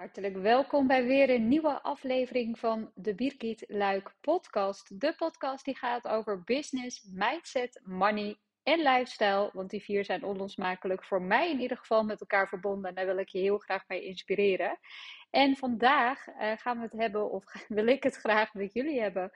Hartelijk welkom bij weer een nieuwe aflevering van de Birgit Luik podcast. De podcast die gaat over business, mindset, money en lifestyle. Want die vier zijn onlosmakelijk voor mij in ieder geval met elkaar verbonden. En daar wil ik je heel graag mee inspireren. En vandaag uh, gaan we het hebben, of wil ik het graag met jullie hebben,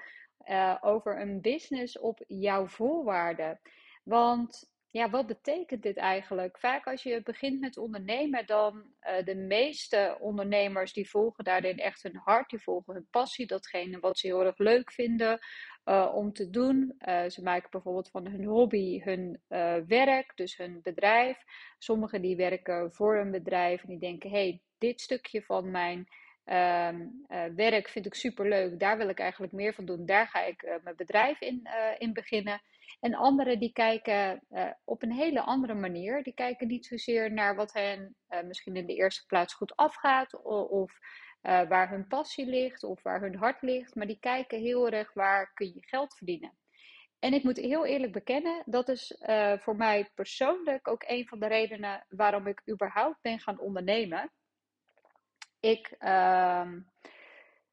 uh, over een business op jouw voorwaarden. Want ja, wat betekent dit eigenlijk? Vaak als je begint met ondernemen, dan uh, de meeste ondernemers die volgen daarin echt hun hart, die volgen hun passie, datgene wat ze heel erg leuk vinden uh, om te doen. Uh, ze maken bijvoorbeeld van hun hobby hun werk, dus hun bedrijf. Sommigen die werken voor een bedrijf en die denken, hey, dit stukje van mijn um, werk vind ik super leuk, daar wil ik eigenlijk meer van doen, daar ga ik mijn bedrijf in, in beginnen. En anderen die kijken op een hele andere manier. Die kijken niet zozeer naar wat hen misschien in de eerste plaats goed afgaat. Of, of waar hun passie ligt of waar hun hart ligt. Maar die kijken heel erg waar kun je geld verdienen. En ik moet heel eerlijk bekennen, dat is voor mij persoonlijk ook een van de redenen waarom ik überhaupt ben gaan ondernemen. Ik ehm,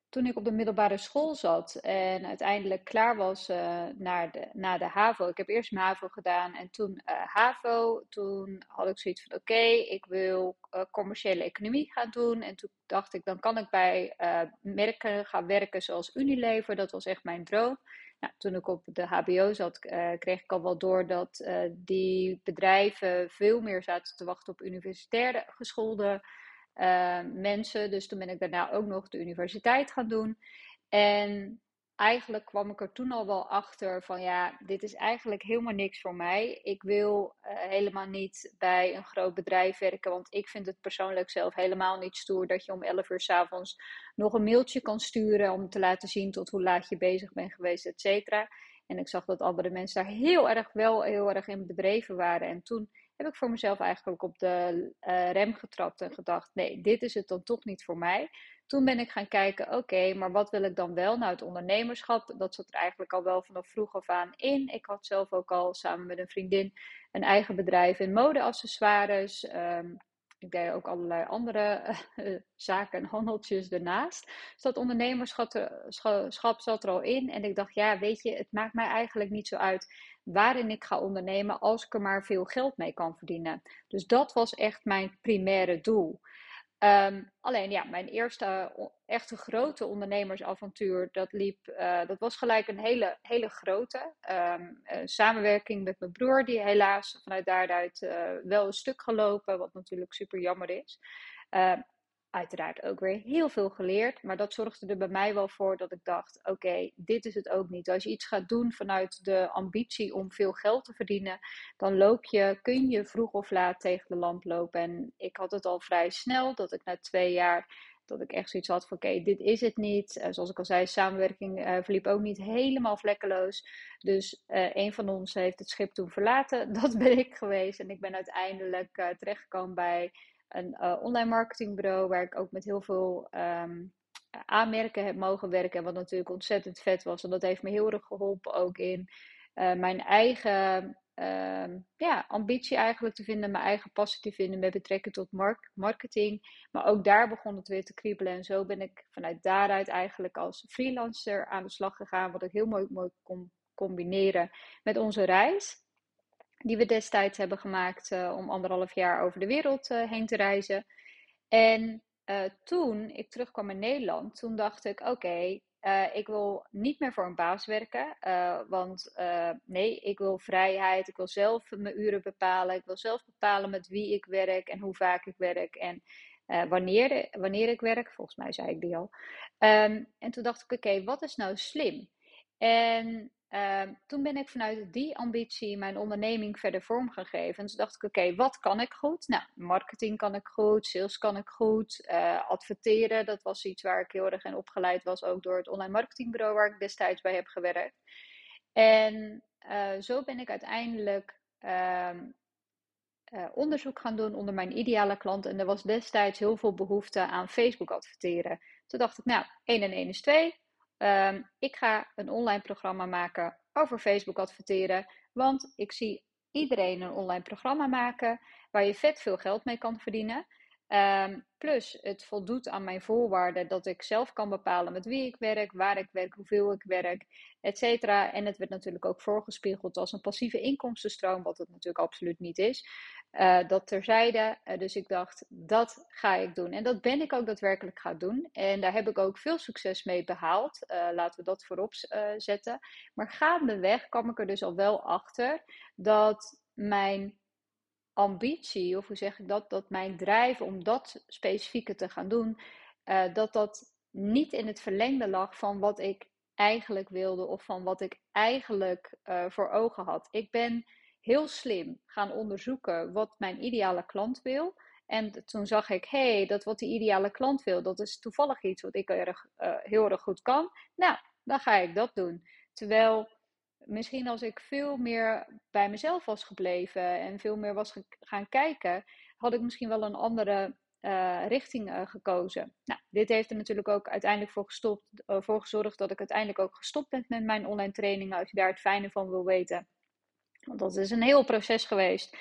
toen ik op de middelbare school zat en uiteindelijk klaar was uh, naar de, na de HAVO. Ik heb eerst mijn HAVO gedaan en toen uh, HAVO. Toen had ik zoiets van: oké, ik wil uh, commerciële economie gaan doen. En toen dacht ik: dan kan ik bij merken gaan werken zoals Unilever. Dat was echt mijn droom. Nou, toen ik op de HBO zat, kreeg ik al wel door dat die bedrijven veel meer zaten te wachten op universitair geschoolde uh, mensen. Dus toen ben ik daarna ook nog de universiteit gaan doen. En eigenlijk kwam ik er toen al wel achter van ja, dit is eigenlijk helemaal niks voor mij. Ik wil uh, helemaal niet bij een groot bedrijf werken, want ik vind het persoonlijk zelf helemaal niet stoer dat je om 11 uur s avonds nog een mailtje kan sturen om te laten zien tot hoe laat je bezig bent geweest, et cetera. En ik zag dat andere mensen daar heel erg wel heel erg in bedreven waren. En toen heb ik voor mezelf eigenlijk op de uh, rem getrapt en gedacht: nee, dit is het dan toch niet voor mij. Toen ben ik gaan kijken: oké, maar wat wil ik dan wel? Nou, het ondernemerschap, dat zat er eigenlijk al wel vanaf vroeg af aan in. Ik had zelf ook al samen met een vriendin een eigen bedrijf in modeaccessoires. Um, ik deed ook allerlei andere uh, zaken en handeltjes ernaast. Dus dat ondernemerschap zat er al in. En ik dacht, ja, weet je, het maakt mij eigenlijk niet zo uit waarin ik ga ondernemen als ik er maar veel geld mee kan verdienen. Dus dat was echt mijn primaire doel. Um, alleen ja, mijn eerste echte grote ondernemersavontuur, dat liep, uh, dat was gelijk een hele, hele grote uh, samenwerking met mijn broer, die helaas vanuit daaruit uh, wel een stuk gelopen, wat natuurlijk super jammer is. Uiteraard ook weer heel veel geleerd. Maar dat zorgde er bij mij wel voor dat ik dacht: oké, dit is het ook niet. Als je iets gaat doen vanuit de ambitie om veel geld te verdienen, dan loop je, kun je vroeg of laat tegen de lamp lopen. En ik had het al vrij snel dat ik na twee jaar. Dat ik echt zoiets had van: oké, dit is het niet. Uh, zoals ik al zei, samenwerking uh, verliep ook niet helemaal vlekkeloos. Dus uh, een van ons heeft het schip toen verlaten. Dat ben ik geweest. En ik ben uiteindelijk terechtgekomen bij een uh, online marketingbureau waar ik ook met heel veel um, aanmerken heb mogen werken. Wat natuurlijk ontzettend vet was. En dat heeft me heel erg geholpen ook in uh, mijn eigen uh, ja, ambitie eigenlijk te vinden. Mijn eigen passie te vinden met betrekking tot mark marketing. Maar ook daar begon het weer te kriebelen. En zo ben ik vanuit daaruit eigenlijk als freelancer aan de slag gegaan. Wat ik heel mooi, mooi kon combineren met onze reis die we destijds hebben gemaakt uh, om anderhalf jaar over de wereld uh, heen te reizen. En uh, toen ik terugkwam in Nederland, toen dacht ik: oké, ik wil niet meer voor een baas werken. want nee, ik wil vrijheid. Ik wil zelf mijn uren bepalen. Ik wil zelf bepalen met wie ik werk en hoe vaak ik werk. En wanneer, wanneer ik werk. Volgens mij zei ik die al. Um, en toen dacht ik: oké, wat is nou slim? En Uh, toen ben ik vanuit die ambitie mijn onderneming verder vorm gaan geven. En toen dacht ik, oké, wat kan ik goed? Nou, marketing kan ik goed, sales kan ik goed, uh, adverteren, dat was iets waar ik heel erg in opgeleid was, ook door het online marketingbureau waar ik destijds bij heb gewerkt. En uh, zo ben ik uiteindelijk uh, onderzoek gaan doen onder mijn ideale klant. En er was destijds heel veel behoefte aan Facebook adverteren. Toen dacht ik, nou, 1 en 1 is 2. Um, ik ga een online programma maken over Facebook adverteren. Want ik zie iedereen een online programma maken waar je vet veel geld mee kan verdienen. Ehm, plus, het voldoet aan mijn voorwaarden dat ik zelf kan bepalen met wie ik werk, waar ik werk, hoeveel ik werk, et cetera. En het werd natuurlijk ook voorgespiegeld als een passieve inkomstenstroom, wat het natuurlijk absoluut niet is. Uh, dat terzijde. Uh, dus ik dacht, dat ga ik doen. En dat ben ik ook daadwerkelijk gaan doen. En daar heb ik ook veel succes mee behaald. Uh, laten we dat voorop zetten. Maar gaandeweg kwam ik er dus al wel achter dat mijn ambitie, of hoe zeg ik dat, dat mijn drijf om dat specifieke te gaan doen, uh, dat dat niet in het verlengde lag van wat ik eigenlijk wilde of van wat ik eigenlijk uh, voor ogen had. Ik ben heel slim gaan onderzoeken wat mijn ideale klant wil. En toen zag ik, hé, hey, dat wat die ideale klant wil, dat is toevallig iets wat ik erg, uh, heel erg goed kan. Nou, dan ga ik dat doen. Terwijl misschien als ik veel meer bij mezelf was gebleven en veel meer was gaan kijken, had ik misschien wel een andere uh, richting uh, gekozen. Nou, dit heeft er natuurlijk ook uiteindelijk voor, gestopt, uh, voor gezorgd dat ik uiteindelijk ook gestopt ben met mijn online trainingen. Als je daar het fijne van wil weten. Want dat is een heel proces geweest.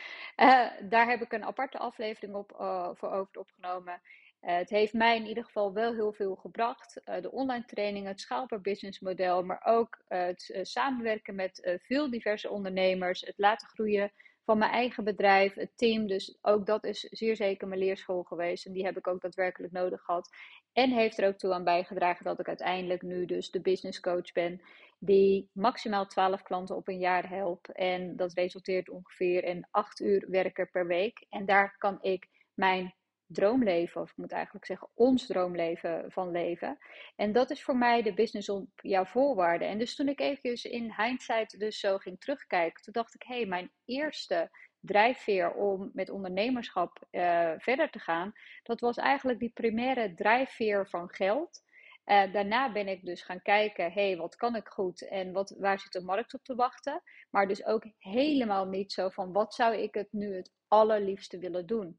daar heb ik een aparte aflevering op, voor over opgenomen. Uh, het heeft mij in ieder geval wel heel veel gebracht. Uh, de online training, het schaalbaar businessmodel, maar ook uh, het samenwerken met veel diverse ondernemers, het laten groeien van mijn eigen bedrijf, het team. Dus ook dat is zeer zeker mijn leerschool geweest en die heb ik ook daadwerkelijk nodig gehad. En heeft er ook toe aan bijgedragen dat ik uiteindelijk nu dus de business coach ben, die maximaal 12 klanten op een jaar helpt. En dat resulteert ongeveer in 8 uur werken per week. En daar kan ik mijn droomleven, of ik moet eigenlijk zeggen ons droomleven van leven. En dat is voor mij de business op jouw voorwaarden. En dus toen ik eventjes in hindsight dus zo ging terugkijken, toen dacht ik, hé, hey, mijn eerste drijfveer om met ondernemerschap uh, verder te gaan, dat was eigenlijk die primaire drijfveer van geld. Uh, daarna ben ik dus gaan kijken, hé, hey, wat kan ik goed en wat, waar zit de markt op te wachten? Maar dus ook helemaal niet zo van, wat zou ik het nu het allerliefste willen doen?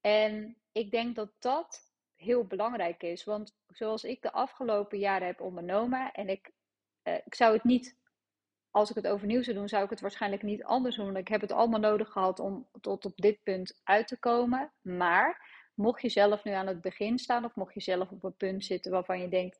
En ik denk dat dat heel belangrijk is. Want zoals ik de afgelopen jaren heb ondernomen, en ik, uh, ik zou het niet, als ik het overnieuw zou doen, zou ik het waarschijnlijk niet anders doen. Ik heb het allemaal nodig gehad om tot op dit punt uit te komen. Maar mocht je zelf nu aan het begin staan, of mocht je zelf op een punt zitten waarvan je denkt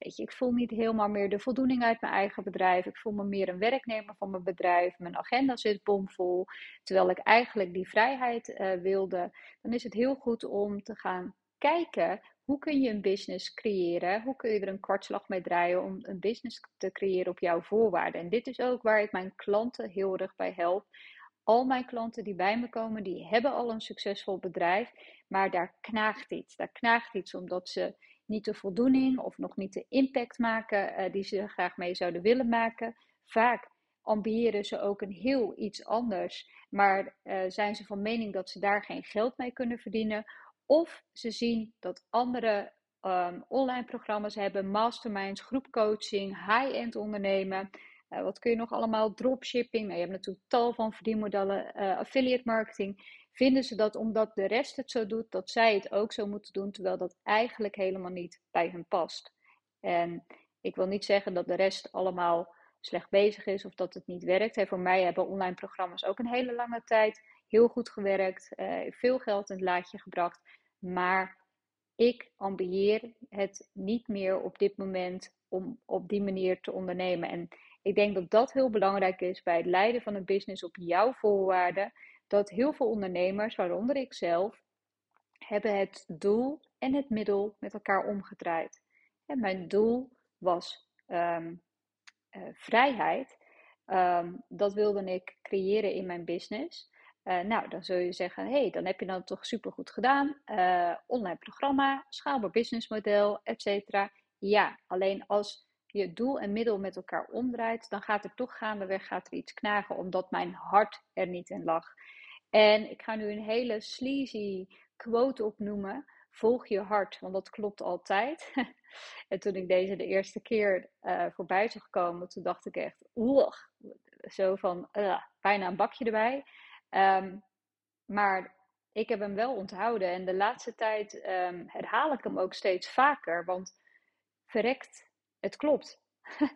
Weet je, ik voel niet helemaal meer de voldoening uit mijn eigen bedrijf. Ik voel me meer een werknemer van mijn bedrijf. Mijn agenda zit bomvol. Terwijl ik eigenlijk die vrijheid uh, wilde. Dan is het heel goed om te gaan kijken hoe kun je een business creëren? Hoe kun je er een kwartslag mee draaien om een business te creëren op jouw voorwaarden? En dit is ook waar ik mijn klanten heel erg bij help. Al mijn klanten die bij me komen, die hebben al een succesvol bedrijf, maar daar knaagt iets. Daar knaagt iets omdat ze niet de voldoening of nog niet de impact maken uh, die ze graag mee zouden willen maken. Vaak ambiëren ze ook een heel iets anders, maar uh, zijn ze van mening dat ze daar geen geld mee kunnen verdienen. Of ze zien dat andere um, online programma's hebben, masterminds, groepcoaching, high-end ondernemen. Uh, wat kun je nog allemaal? Dropshipping. Nou, je hebt natuurlijk tal van verdienmodellen, affiliate marketing vinden ze dat omdat de rest het zo doet, dat zij het ook zo moeten doen, terwijl dat eigenlijk helemaal niet bij hen past. En ik wil niet zeggen dat de rest allemaal slecht bezig is of dat het niet werkt. Voor mij hebben online programma's ook een hele lange tijd heel goed gewerkt, eh, veel geld in het laadje gebracht. Maar ik ambieer het niet meer op dit moment om op die manier te ondernemen. En ik denk dat dat heel belangrijk is bij het leiden van een business op jouw voorwaarden dat heel veel ondernemers, waaronder ik zelf, hebben het doel en het middel met elkaar omgedraaid. En mijn doel was um, uh, vrijheid. Um, dat wilde ik creëren in mijn business. Uh, nou, dan zul je zeggen, hé, hey, dan heb je dat toch supergoed gedaan. Uh, online programma, schaalbaar businessmodel, etc. Ja, alleen als je doel en middel met elkaar omdraait, dan gaat er toch gaandeweg gaat er iets knagen, omdat mijn hart er niet in lag. En ik ga nu een hele sleazy quote opnoemen. Volg je hart, want dat klopt altijd. en toen ik deze de eerste keer uh, voorbij zag komen, toen dacht ik echt, oeh, zo van uh, bijna een bakje erbij. Um, maar ik heb hem wel onthouden en de laatste tijd um, herhaal ik hem ook steeds vaker, want verrekt, het klopt.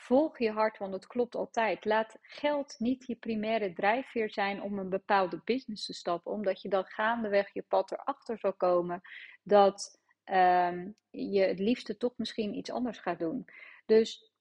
Volg je hart, want het klopt altijd. Laat geld niet je primaire drijfveer zijn om een bepaalde business te stappen, omdat je dan gaandeweg je pad erachter zal komen dat um, je het liefste toch misschien iets anders gaat doen. Dus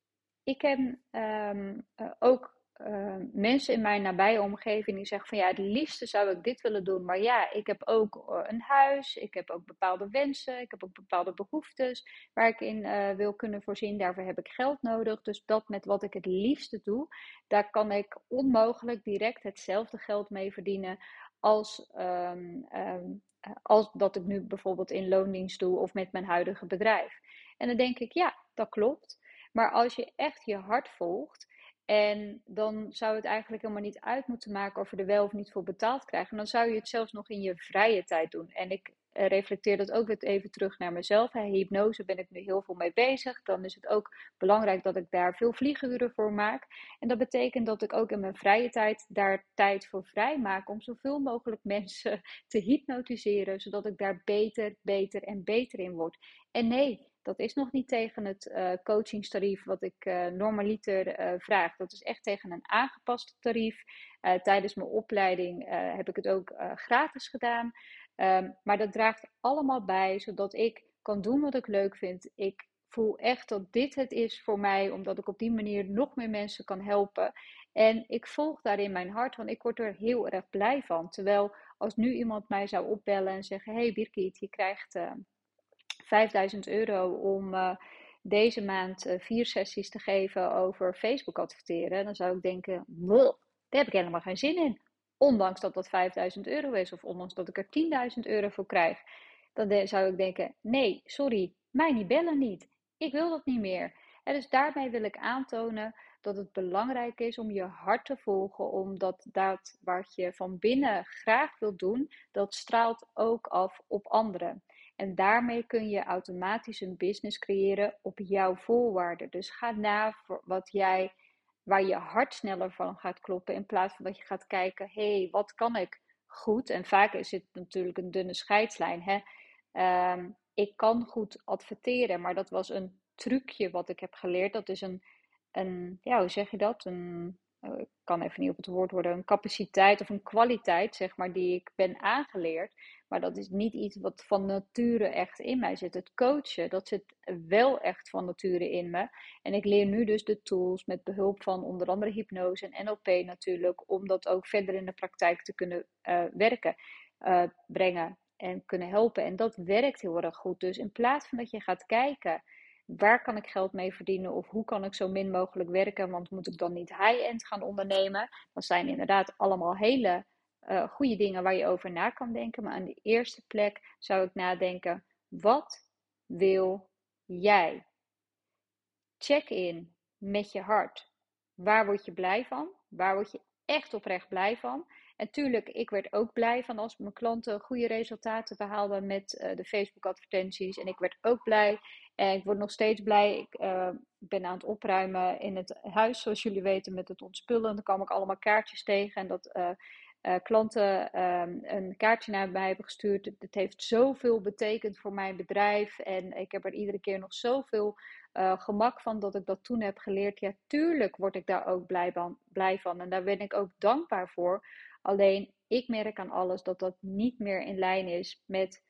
ik heb um, ook uh, mensen in mijn nabije omgeving die zeggen van ja, het liefste zou ik dit willen doen. Maar ja, ik heb ook eh, een huis, ik heb ook bepaalde wensen, ik heb ook bepaalde behoeftes waar ik in uh, wil kunnen voorzien. Daarvoor heb ik geld nodig. Dus dat met wat ik het liefste doe, daar kan ik onmogelijk direct hetzelfde geld mee verdienen als, um, um, als dat ik nu bijvoorbeeld in loondienst doe of met mijn huidige bedrijf. En dan denk ik, ja, dat klopt. Maar als je echt je hart volgt en dan zou het eigenlijk helemaal niet uit moeten maken of je er wel of niet voor betaald krijgt. En dan zou je het zelfs nog in je vrije tijd doen. En ik eh, reflecteer dat ook even terug naar mezelf. Hypnose ben ik nu heel veel mee bezig. Dan is het ook belangrijk dat ik daar veel vlieguren voor maak. En dat betekent dat ik ook in mijn vrije tijd daar tijd voor vrij maak om zoveel mogelijk mensen te hypnotiseren, zodat ik daar beter, beter en beter in word. En nee, dat is nog niet tegen het uh, coachingstarief wat ik uh, normaliter uh, vraag. Dat is echt tegen een aangepast tarief. tijdens mijn opleiding heb ik het ook gratis gedaan. Um, maar dat draagt allemaal bij, zodat ik kan doen wat ik leuk vind. Ik voel echt dat dit het is voor mij, omdat ik op die manier nog meer mensen kan helpen. En ik volg daarin mijn hart, want ik word er heel erg blij van. Terwijl als nu iemand mij zou opbellen en zeggen: Hey Birgit, je krijgt 5000 euro om uh, deze maand uh, vier sessies te geven over Facebook adverteren, dan zou ik denken, daar heb ik helemaal geen zin in. Ondanks dat dat 5000 euro is of ondanks dat ik er 10.000 euro voor krijg. Dan zou ik denken, nee, sorry, mij niet bellen niet. Ik wil dat niet meer. En dus daarmee wil ik aantonen dat het belangrijk is om je hart te volgen, omdat dat wat je van binnen graag wilt doen, dat straalt ook af op anderen. En daarmee kun je automatisch een business creëren op jouw voorwaarden. Dus ga na voor wat jij, waar je hart sneller van gaat kloppen. In plaats van dat je gaat kijken, hé, hey, wat kan ik goed? En vaak is het natuurlijk een dunne scheidslijn. Hè? Um, ik kan goed adverteren, maar dat was een trucje wat ik heb geleerd. Dat is een, een ja, hoe zeg je dat? Een, ik kan even niet op het woord worden, een capaciteit of een kwaliteit, zeg maar, die ik ben aangeleerd. Maar dat is niet iets wat van nature echt in mij zit. Het coachen, dat zit wel echt van nature in me. En ik leer nu dus de tools met behulp van onder andere hypnose en NLP natuurlijk, om dat ook verder in de praktijk te kunnen uh, werken, uh, brengen en kunnen helpen. En dat werkt heel erg goed. Dus in plaats van dat je gaat kijken waar kan ik geld mee verdienen of hoe kan ik zo min mogelijk werken, want moet ik dan niet high-end gaan ondernemen? Dat zijn inderdaad allemaal hele uh, goede dingen waar je over na kan denken. Maar aan de eerste plek zou ik nadenken: wat wil jij? Check in met je hart. Waar word je blij van? Waar word je echt oprecht blij van? En tuurlijk, ik werd ook blij van als mijn klanten goede resultaten behaalden met uh, de Facebook-advertenties. En ik werd ook blij. En ik word nog steeds blij. Ik uh, ben aan het opruimen in het huis, zoals jullie weten, met het ontspullen. Dan kwam ik allemaal kaartjes tegen. En dat uh, uh, klanten um, een kaartje naar mij hebben gestuurd. Het heeft zoveel betekend voor mijn bedrijf. En ik heb er iedere keer nog zoveel gemak van dat ik dat toen heb geleerd. Ja, tuurlijk word ik daar ook blij van, blij van. En daar ben ik ook dankbaar voor. Alleen ik merk aan alles dat dat niet meer in lijn is met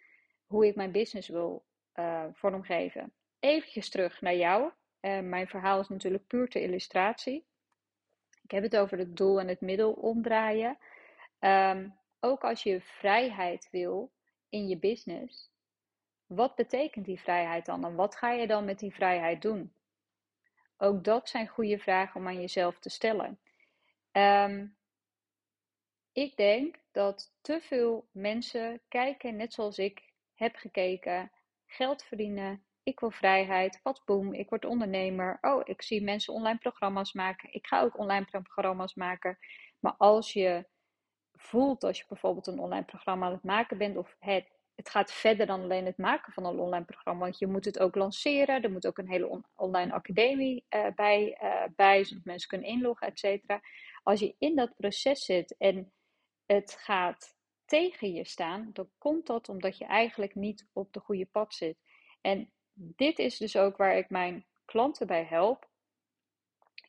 hoe ik mijn business wil vormgeven. Even terug naar jou. mijn verhaal is natuurlijk puur ter illustratie. Ik heb het over het doel en het middel omdraaien. Um, ook als je vrijheid wil in je business, wat betekent die vrijheid dan en wat ga je dan met die vrijheid doen? Ook dat zijn goede vragen om aan jezelf te stellen. Um, ik denk dat te veel mensen kijken, net zoals ik heb gekeken, geld verdienen, ik wil vrijheid, wat boem, ik word ondernemer. Oh, ik zie mensen online programma's maken, ik ga ook online programma's maken. Maar als je voelt als je bijvoorbeeld een online programma aan het maken bent, of het, het gaat verder dan alleen het maken van een online programma, want je moet het ook lanceren, er moet ook een hele online academie uh, bij, uh, bij, zodat mensen kunnen inloggen, et cetera. Als je in dat proces zit en het gaat tegen je staan, dan komt dat omdat je eigenlijk niet op de goede pad zit. En dit is dus ook waar ik mijn klanten bij help.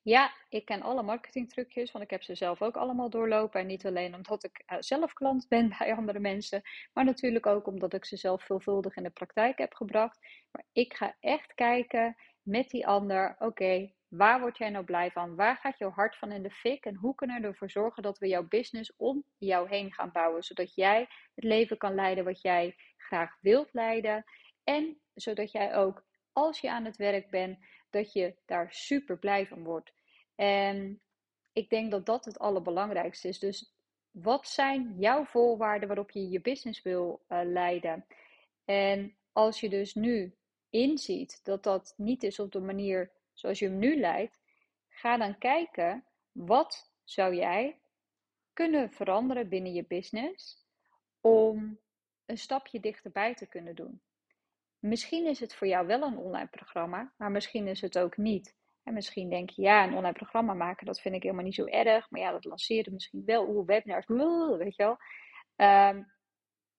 Ja, ik ken alle marketingtrucjes, want ik heb ze zelf ook allemaal doorlopen. En niet alleen omdat ik uh, zelf klant ben bij andere mensen, maar natuurlijk ook omdat ik ze zelf veelvuldig in de praktijk heb gebracht. Maar ik ga echt kijken met die ander, oké, waar word jij nou blij van? Waar gaat jouw hart van in de fik? En hoe kunnen we ervoor zorgen dat we jouw business om jou heen gaan bouwen, zodat jij het leven kan leiden wat jij graag wilt leiden. En zodat jij ook, als je aan het werk bent, dat je daar super blij van wordt. En ik denk dat dat het allerbelangrijkste is. Dus wat zijn jouw voorwaarden waarop je je business wil uh, leiden? En als je dus nu inziet dat dat niet is op de manier zoals je hem nu leidt, ga dan kijken wat zou jij kunnen veranderen binnen je business om een stapje dichterbij te kunnen doen. Misschien is het voor jou wel een online programma, maar misschien is het ook niet. En misschien denk je, ja, een online programma maken, dat vind ik helemaal niet zo erg. Maar ja, dat lanceren misschien wel. Oeh, webinars, weet je wel. Um,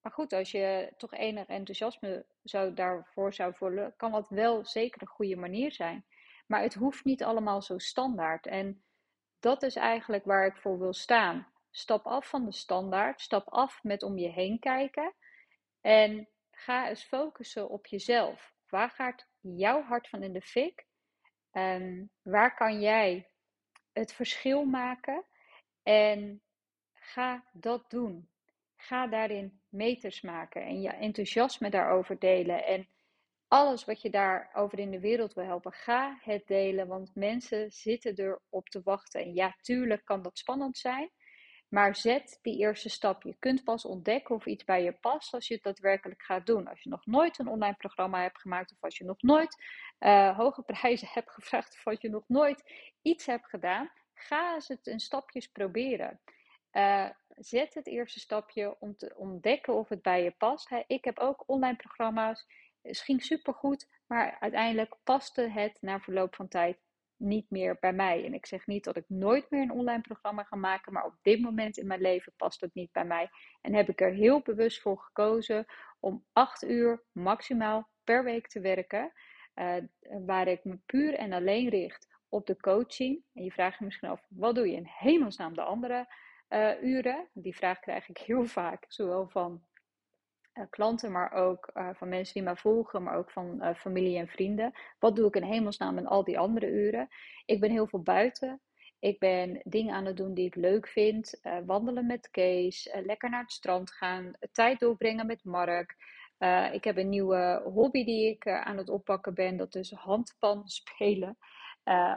maar goed, als je toch enig enthousiasme zou, daarvoor zou voelen, kan dat wel zeker een goede manier zijn. Maar het hoeft niet allemaal zo standaard. En dat is eigenlijk waar ik voor wil staan. Stap af van de standaard. Stap af met om je heen kijken. En ga eens focussen op jezelf. Waar gaat jouw hart van in de fik? Waar kan jij het verschil maken? En ga dat doen. Ga daarin meters maken en je enthousiasme daarover delen. En alles wat je daarover in de wereld wil helpen, ga het delen. Want mensen zitten erop te wachten. En ja, tuurlijk kan dat spannend zijn. Maar zet die eerste stap. Je kunt pas ontdekken of iets bij je past als je het daadwerkelijk gaat doen. Als je nog nooit een online programma hebt gemaakt, of als je nog nooit uh, hoge prijzen hebt gevraagd, of als je nog nooit iets hebt gedaan, ga eens het in stapjes proberen. Uh, zet het eerste stapje om te ontdekken of het bij je past. Ik heb ook online programma's. Het ging supergoed, maar uiteindelijk paste het na verloop van tijd niet meer bij mij. En ik zeg niet dat ik nooit meer een online programma ga maken, maar op dit moment in mijn leven past het niet bij mij. En heb ik er heel bewust voor gekozen om acht uur maximaal per week te werken, uh, waar ik me puur en alleen richt op de coaching. En je vraagt je misschien af, wat doe je in hemelsnaam de andere uh, uren? Die vraag krijg ik heel vaak, zowel van klanten, maar ook uh, van mensen die mij volgen, maar ook van familie en vrienden. Wat doe ik in hemelsnaam in al die andere uren? Ik ben heel veel buiten. Ik ben dingen aan het doen die ik leuk vind. wandelen met Kees, lekker naar het strand gaan, tijd doorbrengen met Mark. ik heb een nieuwe hobby die ik aan het oppakken ben, dat is handpan spelen.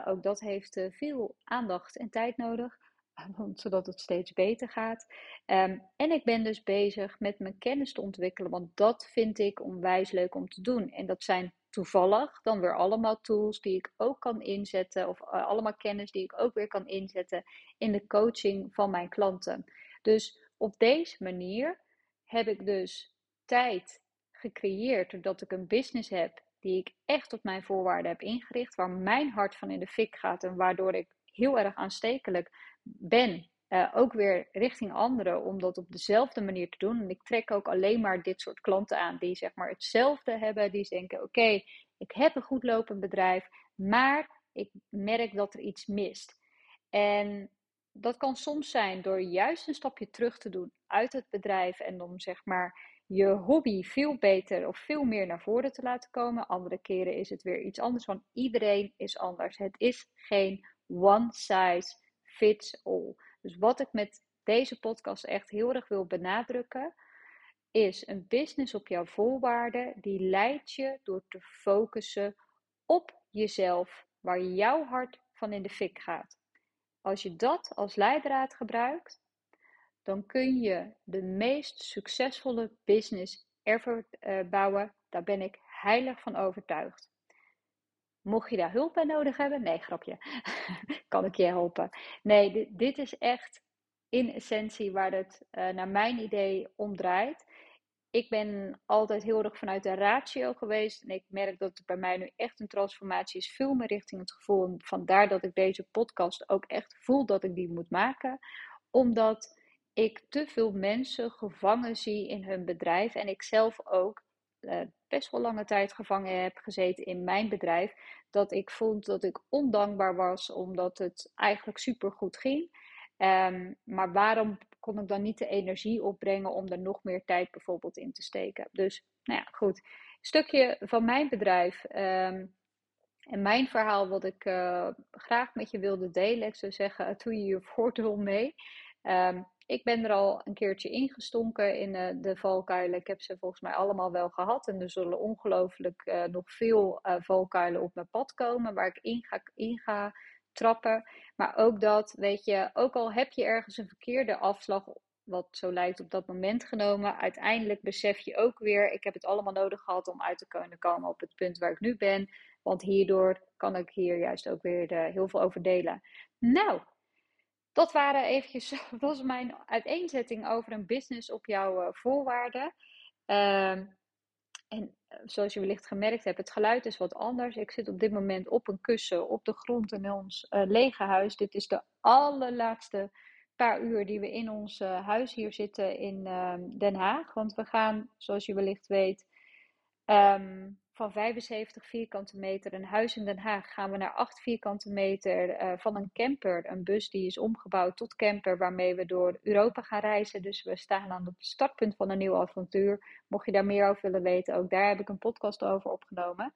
ook dat heeft veel aandacht en tijd nodig. zodat het steeds beter gaat. Um, en ik ben dus bezig met mijn kennis te ontwikkelen, want dat vind ik onwijs leuk om te doen. En dat zijn toevallig dan weer allemaal tools die ik ook kan inzetten, of uh, allemaal kennis die ik ook weer kan inzetten in de coaching van mijn klanten. Dus op deze manier heb ik dus tijd gecreëerd doordat ik een business heb die ik echt op mijn voorwaarden heb ingericht, waar mijn hart van in de fik gaat en waardoor ik heel erg aanstekelijk ben. Uh, ook weer richting anderen om dat op dezelfde manier te doen. En ik trek ook alleen maar dit soort klanten aan die zeg maar hetzelfde hebben. Die denken: oké, ik heb een goed lopend bedrijf, maar ik merk dat er iets mist. En dat kan soms zijn door juist een stapje terug te doen uit het bedrijf en om zeg maar je hobby veel beter of veel meer naar voren te laten komen. Andere keren is het weer iets anders, want iedereen is anders. Het is geen one size fits all. Dus wat ik met deze podcast echt heel erg wil benadrukken, is een business op jouw voorwaarden die leidt je door te focussen op jezelf, waar jouw hart van in de fik gaat. Als je dat als leidraad gebruikt, dan kun je de meest succesvolle business ever uh, bouwen. Daar ben ik heilig van overtuigd. Mocht je daar hulp bij nodig hebben, nee, grapje, kan ik je helpen. Nee, dit, is echt in essentie waar het uh, naar mijn idee om draait. Ik ben altijd heel erg vanuit de ratio geweest. En ik merk dat het bij mij nu echt een transformatie is. Veel meer richting het gevoel. Vandaar dat ik deze podcast ook echt voel dat ik die moet maken. Omdat ik te veel mensen gevangen zie in hun bedrijf. En ik zelf ook uh, best wel lange tijd gevangen heb gezeten in mijn bedrijf. Dat ik vond dat ik ondankbaar was omdat het eigenlijk super goed ging. Um, maar waarom kon ik dan niet de energie opbrengen om er nog meer tijd bijvoorbeeld in te steken? Dus, nou ja, goed. Stukje van mijn bedrijf. Um, en mijn verhaal, wat ik uh, graag met je wilde delen, ik zou zeggen, doe je je voordeel mee. Um, ik ben er al een keertje ingestonken in uh, de valkuilen. Ik heb ze volgens mij allemaal wel gehad. En er zullen ongelooflijk uh, nog veel valkuilen op mijn pad komen waar ik in ga, in ga trappen. Maar ook dat, weet je, ook al heb je ergens een verkeerde afslag, wat zo lijkt op dat moment genomen, uiteindelijk besef je ook weer, ik heb het allemaal nodig gehad om uit te kunnen komen op het punt waar ik nu ben. Want hierdoor kan ik hier juist ook weer heel veel over delen. Nou, dat waren eventjes, was mijn uiteenzetting over een business op jouw uh, voorwaarden. Uh, en eh, zoals je wellicht gemerkt hebt, het geluid is wat anders. Ik zit op dit moment op een kussen op de grond in ons uh, lege huis. Dit is de allerlaatste paar uur die we in ons huis hier zitten in ehm, Den Haag. Want we gaan, zoals je wellicht weet, um, van 75 vierkante meter een huis in Den Haag gaan we naar 8 vierkante meter uh, van een camper. Een bus die is omgebouwd tot camper waarmee we door Europa gaan reizen. Dus we staan aan het startpunt van een nieuw avontuur. Mocht je daar meer over willen weten, ook daar heb ik een podcast over opgenomen.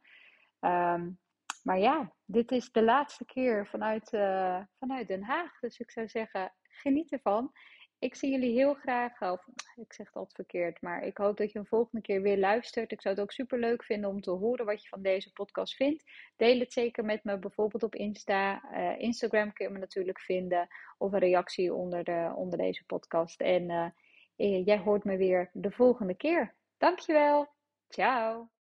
Um, maar ja, dit is de laatste keer vanuit, uh, vanuit Den Haag. Dus ik zou zeggen, geniet ervan ik zie jullie heel graag, of ik zeg altijd verkeerd, maar ik hoop dat je een volgende keer weer luistert. Ik zou het ook super leuk vinden om te horen wat je van deze podcast vindt. Deel het zeker met me, bijvoorbeeld op Insta. Uh, Instagram kun je me natuurlijk vinden, of een reactie onder, de, onder deze podcast. En uh, jij hoort me weer de volgende keer. Dankjewel. Ciao.